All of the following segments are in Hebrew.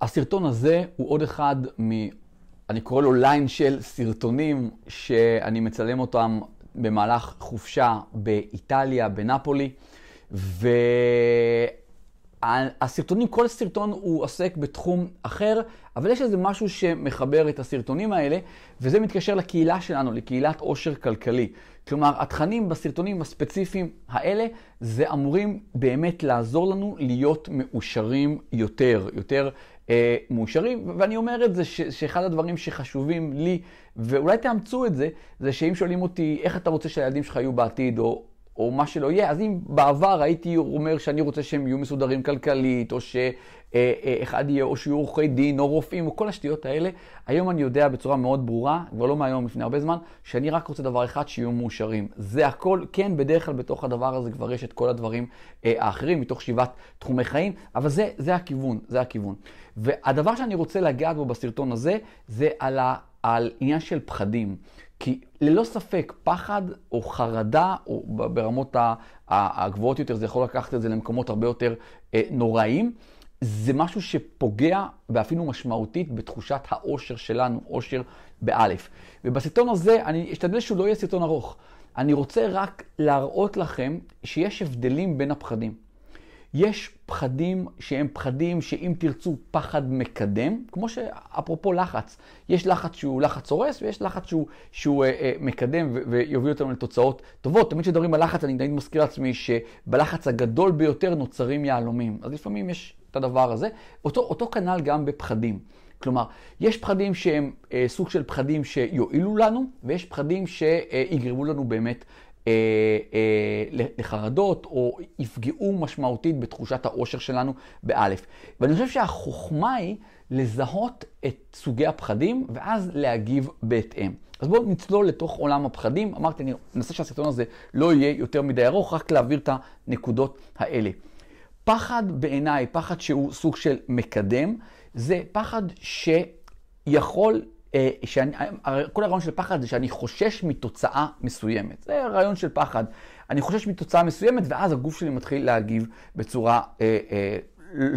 הסרטון הזה הוא עוד אחד מ... אני קורא לו ליין של סרטונים שאני מצלם אותם במהלך חופשה באיטליה, בנפולי, והסרטונים, כל סרטון הוא עוסק בתחום אחר, אבל יש איזה משהו שמחבר את הסרטונים האלה, וזה מתקשר לקהילה שלנו, לקהילת עושר כלכלי. כלומר, התכנים בסרטונים הספציפיים האלה, זה אמורים באמת לעזור לנו להיות מאושרים יותר, יותר אה, מאושרים. ואני אומר את זה, ש, שאחד הדברים שחשובים לי, ואולי תאמצו את זה, זה שאם שואלים אותי איך אתה רוצה שהילדים שלך יהיו בעתיד, או או מה שלא יהיה, אז אם בעבר הייתי אומר שאני רוצה שהם יהיו מסודרים כלכלית, או שאחד יהיה, או שיהיו עורכי דין, או רופאים, או כל השטויות האלה, היום אני יודע בצורה מאוד ברורה, כבר לא מהיום, לפני הרבה זמן, שאני רק רוצה דבר אחד, שיהיו מאושרים. זה הכל, כן, בדרך כלל בתוך הדבר הזה כבר יש את כל הדברים אה, האחרים, מתוך שבעת תחומי חיים, אבל זה, זה הכיוון, זה הכיוון. והדבר שאני רוצה לגעת בו בסרטון הזה, זה על, ה, על עניין של פחדים. כי ללא ספק, פחד או חרדה, או ברמות הגבוהות יותר, זה יכול לקחת את זה למקומות הרבה יותר אה, נוראים, זה משהו שפוגע ואפילו משמעותית בתחושת האושר שלנו, אושר באלף. ובסרטון הזה, אני אשתדל שהוא לא יהיה סרטון ארוך. אני רוצה רק להראות לכם שיש הבדלים בין הפחדים. יש פחדים שהם פחדים שאם תרצו פחד מקדם, כמו שאפרופו לחץ, יש לחץ שהוא לחץ הורס ויש לחץ שהוא, שהוא אה, אה, מקדם ו- ויוביל אותנו לתוצאות טובות. תמיד כשמדברים על לחץ אני תמיד מזכיר לעצמי שבלחץ הגדול ביותר נוצרים יהלומים. אז לפעמים יש את הדבר הזה. אותו, אותו כנ"ל גם בפחדים. כלומר, יש פחדים שהם אה, סוג של פחדים שיועילו לנו, ויש פחדים שיגרמו לנו באמת לחרדות או יפגעו משמעותית בתחושת העושר שלנו באלף. ואני חושב שהחוכמה היא לזהות את סוגי הפחדים ואז להגיב בהתאם. אז בואו נצלול לתוך עולם הפחדים. אמרתי, אני אנסה שהסרטון הזה לא יהיה יותר מדי ארוך, רק להעביר את הנקודות האלה. פחד בעיניי, פחד שהוא סוג של מקדם, זה פחד שיכול אה, שאני, כל הרעיון של פחד זה שאני חושש מתוצאה מסוימת. זה רעיון של פחד. אני חושש מתוצאה מסוימת, ואז הגוף שלי מתחיל להגיב בצורה אה, אה,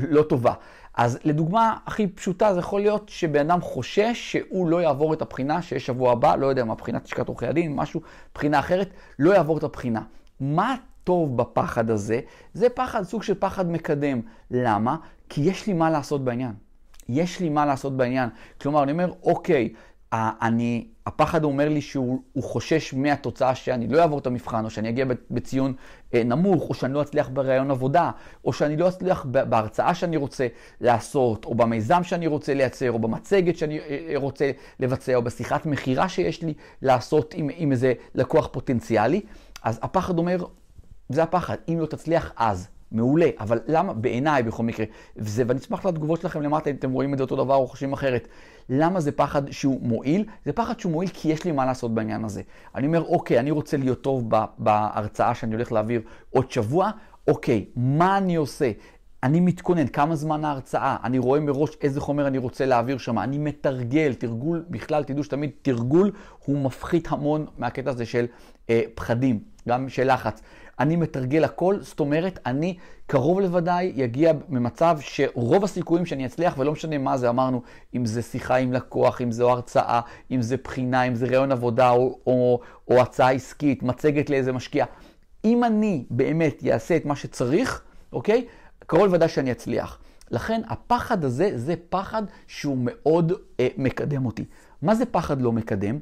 לא טובה. אז לדוגמה הכי פשוטה, זה יכול להיות שבן אדם חושש שהוא לא יעבור את הבחינה שיש שבוע הבא, לא יודע מה, בחינת לשכת עורכי הדין, משהו, בחינה אחרת, לא יעבור את הבחינה. מה טוב בפחד הזה? זה פחד, סוג של פחד מקדם. למה? כי יש לי מה לעשות בעניין. יש לי מה לעשות בעניין. כלומר, אני אומר, אוקיי, אני, הפחד אומר לי שהוא חושש מהתוצאה שאני לא אעבור את המבחן, או שאני אגיע בציון אה, נמוך, או שאני לא אצליח בראיון עבודה, או שאני לא אצליח בהרצאה שאני רוצה לעשות, או במיזם שאני רוצה לייצר, או במצגת שאני אה, אה, רוצה לבצע, או בשיחת מכירה שיש לי לעשות עם, עם איזה לקוח פוטנציאלי. אז הפחד אומר, זה הפחד, אם לא תצליח אז. מעולה, אבל למה, בעיניי בכל מקרה, וזה, ואני אשמח לתגובות שלכם למטה אם אתם רואים את זה אותו דבר או חושבים אחרת, למה זה פחד שהוא מועיל? זה פחד שהוא מועיל כי יש לי מה לעשות בעניין הזה. אני אומר, אוקיי, אני רוצה להיות טוב בהרצאה שאני הולך להעביר עוד שבוע, אוקיי, מה אני עושה? אני מתכונן, כמה זמן ההרצאה, אני רואה מראש איזה חומר אני רוצה להעביר שם, אני מתרגל, תרגול, בכלל תדעו שתמיד תרגול הוא מפחית המון מהקטע הזה של אה, פחדים, גם של לחץ. אני מתרגל הכל, זאת אומרת, אני קרוב לוודאי יגיע ממצב שרוב הסיכויים שאני אצליח, ולא משנה מה זה, אמרנו, אם זה שיחה עם לקוח, אם זו הרצאה, אם זה בחינה, אם זה רעיון עבודה או, או, או הצעה עסקית, מצגת לאיזה משקיע. אם אני באמת אעשה את מה שצריך, אוקיי? קרוב לוודאי שאני אצליח. לכן הפחד הזה זה פחד שהוא מאוד אה, מקדם אותי. מה זה פחד לא מקדם?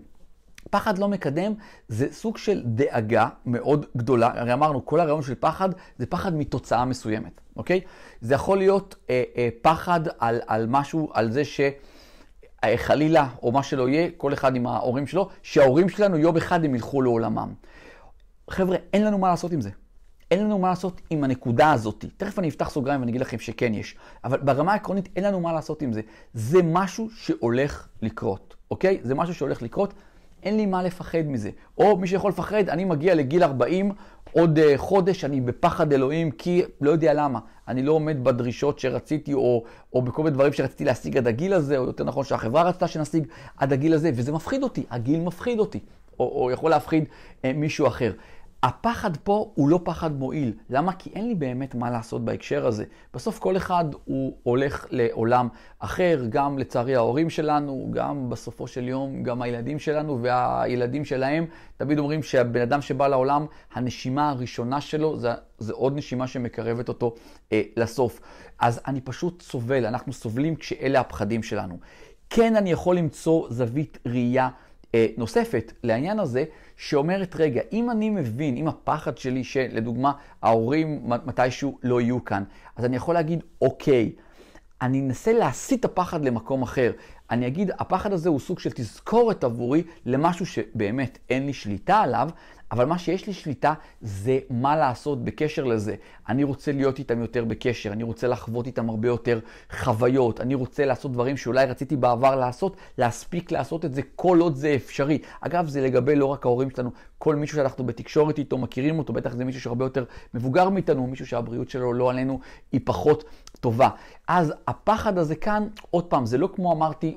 פחד לא מקדם זה סוג של דאגה מאוד גדולה. הרי אמרנו, כל הרעיון של פחד זה פחד מתוצאה מסוימת, אוקיי? זה יכול להיות אה, אה, פחד על, על משהו, על זה שחלילה, אה, או מה שלא יהיה, כל אחד עם ההורים שלו, שההורים שלנו יום אחד הם ילכו לעולמם. חבר'ה, אין לנו מה לעשות עם זה. אין לנו מה לעשות עם הנקודה הזאת. תכף אני אפתח סוגריים ואני אגיד לכם שכן יש. אבל ברמה העקרונית אין לנו מה לעשות עם זה. זה משהו שהולך לקרות, אוקיי? זה משהו שהולך לקרות. אין לי מה לפחד מזה. או מי שיכול לפחד, אני מגיע לגיל 40, עוד uh, חודש אני בפחד אלוהים, כי לא יודע למה. אני לא עומד בדרישות שרציתי, או, או בכל מיני דברים שרציתי להשיג עד הגיל הזה, או יותר נכון שהחברה רצתה שנשיג עד הגיל הזה, וזה מפחיד אותי, הגיל מפחיד אותי, או, או יכול להפחיד uh, מישהו אחר. הפחד פה הוא לא פחד מועיל. למה? כי אין לי באמת מה לעשות בהקשר הזה. בסוף כל אחד הוא הולך לעולם אחר, גם לצערי ההורים שלנו, גם בסופו של יום, גם הילדים שלנו והילדים שלהם. תמיד אומרים שהבן אדם שבא לעולם, הנשימה הראשונה שלו זה, זה עוד נשימה שמקרבת אותו אה, לסוף. אז אני פשוט סובל, אנחנו סובלים כשאלה הפחדים שלנו. כן, אני יכול למצוא זווית ראייה נוספת לעניין הזה, שאומרת, רגע, אם אני מבין, אם הפחד שלי שלדוגמה ההורים מתישהו לא יהיו כאן, אז אני יכול להגיד, אוקיי, אני אנסה להסיט את הפחד למקום אחר. אני אגיד, הפחד הזה הוא סוג של תזכורת עבורי למשהו שבאמת אין לי שליטה עליו, אבל מה שיש לי שליטה זה מה לעשות בקשר לזה. אני רוצה להיות איתם יותר בקשר, אני רוצה לחוות איתם הרבה יותר חוויות, אני רוצה לעשות דברים שאולי רציתי בעבר לעשות, להספיק לעשות את זה כל עוד זה אפשרי. אגב, זה לגבי לא רק ההורים שלנו, כל מישהו שאנחנו בתקשורת איתו, מכירים אותו, בטח זה מישהו שהרבה יותר מבוגר מאיתנו, מישהו שהבריאות שלו לא עלינו היא פחות טובה. אז הפחד הזה כאן, עוד פעם, זה לא כמו אמרתי,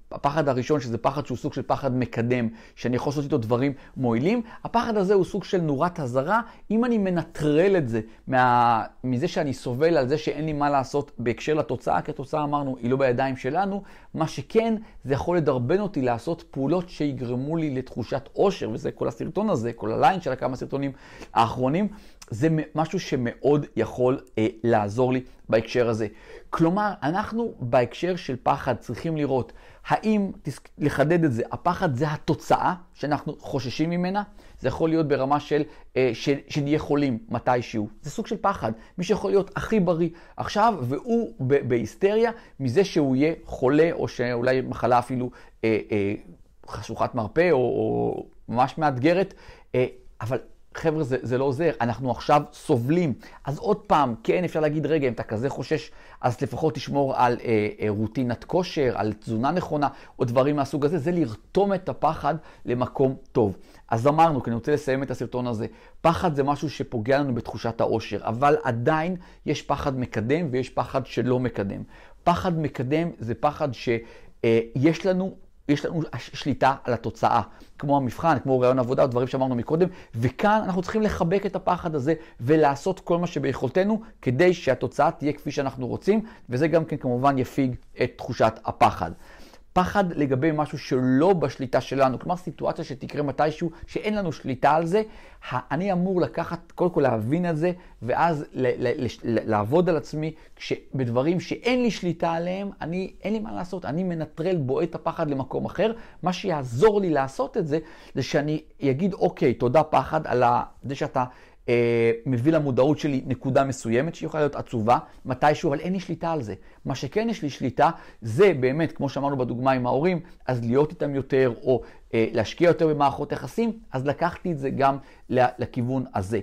הפחד הראשון, שזה פחד שהוא סוג של פחד מקדם, שאני יכול לעשות איתו דברים מועילים, הפחד הזה הוא סוג של נורת אזהרה, אם אני מנטרל את זה מה, מזה שאני סובל על זה שאין לי מה לעשות בהקשר לתוצאה, כי התוצאה אמרנו, היא לא בידיים שלנו, מה שכן, זה יכול לדרבן אותי לעשות פעולות שיגרמו לי לתחושת עושר, וזה כל הסרטון הזה, כל הליין של הכמה סרטונים האחרונים, זה משהו שמאוד יכול אה, לעזור לי בהקשר הזה. כלומר, אנחנו בהקשר של פחד צריכים לראות האם, לחדד את זה, הפחד זה התוצאה שאנחנו חוששים ממנה, זה יכול להיות ברמה של אה, שנהיה חולים מתישהו, זה סוג של פחד. מי שיכול להיות הכי בריא עכשיו, והוא בהיסטריה מזה שהוא יהיה חולה, או שאולי מחלה אפילו אה, אה, חשוכת מרפא, או, או ממש מאתגרת, אה, אבל חבר'ה, זה, זה לא עוזר, אנחנו עכשיו סובלים. אז עוד פעם, כן, אפשר להגיד, רגע, אם אתה כזה חושש, אז לפחות תשמור על אה, אה, רוטינת כושר, על תזונה נכונה, או דברים מהסוג הזה, זה לרתום את הפחד למקום טוב. אז אמרנו, כי אני רוצה לסיים את הסרטון הזה, פחד זה משהו שפוגע לנו בתחושת העושר, אבל עדיין יש פחד מקדם ויש פחד שלא מקדם. פחד מקדם זה פחד שיש אה, לנו יש לנו שליטה על התוצאה, כמו המבחן, כמו רעיון עבודה, דברים שאמרנו מקודם, וכאן אנחנו צריכים לחבק את הפחד הזה ולעשות כל מה שביכולתנו כדי שהתוצאה תהיה כפי שאנחנו רוצים, וזה גם כן כמובן יפיג את תחושת הפחד. פחד לגבי משהו שלא בשליטה שלנו, כלומר סיטואציה שתקרה מתישהו, שאין לנו שליטה על זה, אני אמור לקחת, קודם כל להבין את זה, ואז ל- ל- ל- לעבוד על עצמי, בדברים שאין לי שליטה עליהם, אני, אין לי מה לעשות, אני מנטרל, בועט הפחד למקום אחר. מה שיעזור לי לעשות את זה, זה שאני אגיד, אוקיי, תודה פחד על זה שאתה מביא למודעות שלי נקודה מסוימת שהיא יכולה להיות עצובה מתישהו, אבל אין לי שליטה על זה. מה שכן יש לי שליטה, זה באמת, כמו שאמרנו בדוגמה עם ההורים, אז להיות איתם יותר, או אה, להשקיע יותר במערכות יחסים, אז לקחתי את זה גם לכיוון הזה.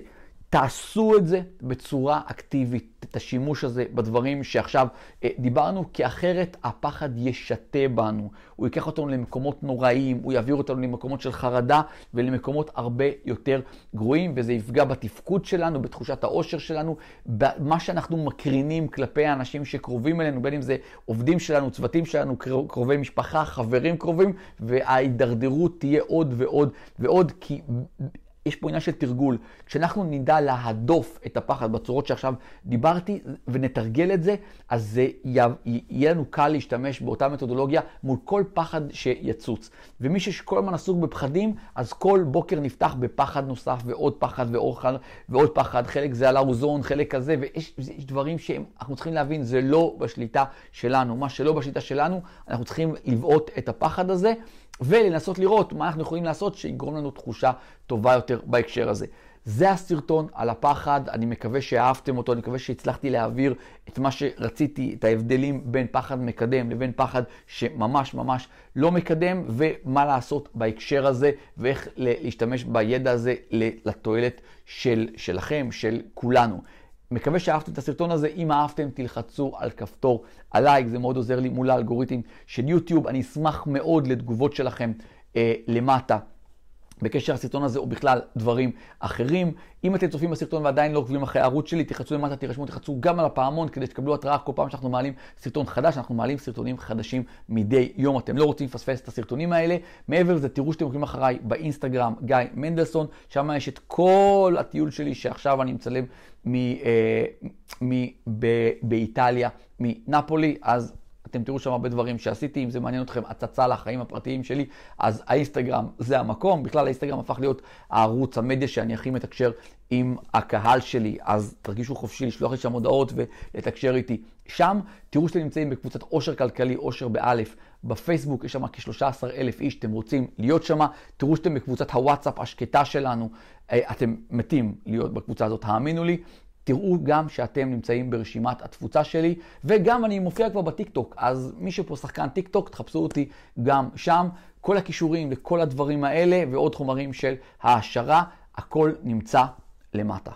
תעשו את זה בצורה אקטיבית, את השימוש הזה בדברים שעכשיו אה, דיברנו, כי אחרת הפחד ישתה בנו. הוא ייקח אותנו למקומות נוראיים, הוא יעביר אותנו למקומות של חרדה ולמקומות הרבה יותר גרועים, וזה יפגע בתפקוד שלנו, בתחושת העושר שלנו, במה שאנחנו מקרינים כלפי האנשים שקרובים אלינו, בין אם זה עובדים שלנו, צוותים שלנו, קרובי משפחה, חברים קרובים, וההידרדרות תהיה עוד ועוד ועוד, כי... יש פה עניין של תרגול. כשאנחנו נדע להדוף את הפחד בצורות שעכשיו דיברתי ונתרגל את זה, אז זה יהיה לנו קל להשתמש באותה מתודולוגיה מול כל פחד שיצוץ. ומי שכל הזמן עסוק בפחדים, אז כל בוקר נפתח בפחד נוסף ועוד פחד ועוד, ועוד פחד. חלק זה על האוזון, חלק כזה, ויש דברים שאנחנו צריכים להבין, זה לא בשליטה שלנו. מה שלא בשליטה שלנו, אנחנו צריכים לבעוט את הפחד הזה. ולנסות לראות מה אנחנו יכולים לעשות שיגרום לנו תחושה טובה יותר בהקשר הזה. זה הסרטון על הפחד, אני מקווה שאהבתם אותו, אני מקווה שהצלחתי להעביר את מה שרציתי, את ההבדלים בין פחד מקדם לבין פחד שממש ממש לא מקדם, ומה לעשות בהקשר הזה, ואיך להשתמש בידע הזה לתועלת של, שלכם, של כולנו. מקווה שאהבתם את הסרטון הזה, אם אהבתם תלחצו על כפתור הלייק, זה מאוד עוזר לי מול האלגוריתם של יוטיוב, אני אשמח מאוד לתגובות שלכם אה, למטה. בקשר לסרטון הזה או בכלל דברים אחרים. אם אתם צופים בסרטון ועדיין לא עוקבים אחרי הערוץ שלי, תחצו למטה, תירשמו, תחצו גם על הפעמון כדי שתקבלו התראה כל פעם שאנחנו מעלים סרטון חדש, אנחנו מעלים סרטונים חדשים מדי יום. אתם לא רוצים לפספס את הסרטונים האלה. מעבר לזה, תראו שאתם עוקבים אחריי באינסטגרם, גיא מנדלסון, שם יש את כל הטיול שלי שעכשיו אני מצלם מ, אה, מ, ב, באיטליה, מנפולי, אז אתם תראו שם הרבה דברים שעשיתי, אם זה מעניין אתכם, הצצה לחיים הפרטיים שלי, אז האינסטגרם זה המקום. בכלל האינסטגרם הפך להיות הערוץ, המדיה שאני הכי מתקשר עם הקהל שלי, אז תרגישו חופשי לשלוח לי שם הודעות ולתקשר איתי שם. תראו שאתם נמצאים בקבוצת עושר כלכלי, עושר באלף. בפייסבוק יש שם כ-13 אלף איש, אתם רוצים להיות שם. תראו שאתם בקבוצת הוואטסאפ השקטה שלנו, אה, אתם מתים להיות בקבוצה הזאת, האמינו לי. תראו גם שאתם נמצאים ברשימת התפוצה שלי, וגם אני מופיע כבר בטיקטוק, אז מי שפה שחקן טיקטוק, תחפשו אותי גם שם. כל הכישורים לכל הדברים האלה ועוד חומרים של העשרה, הכל נמצא למטה.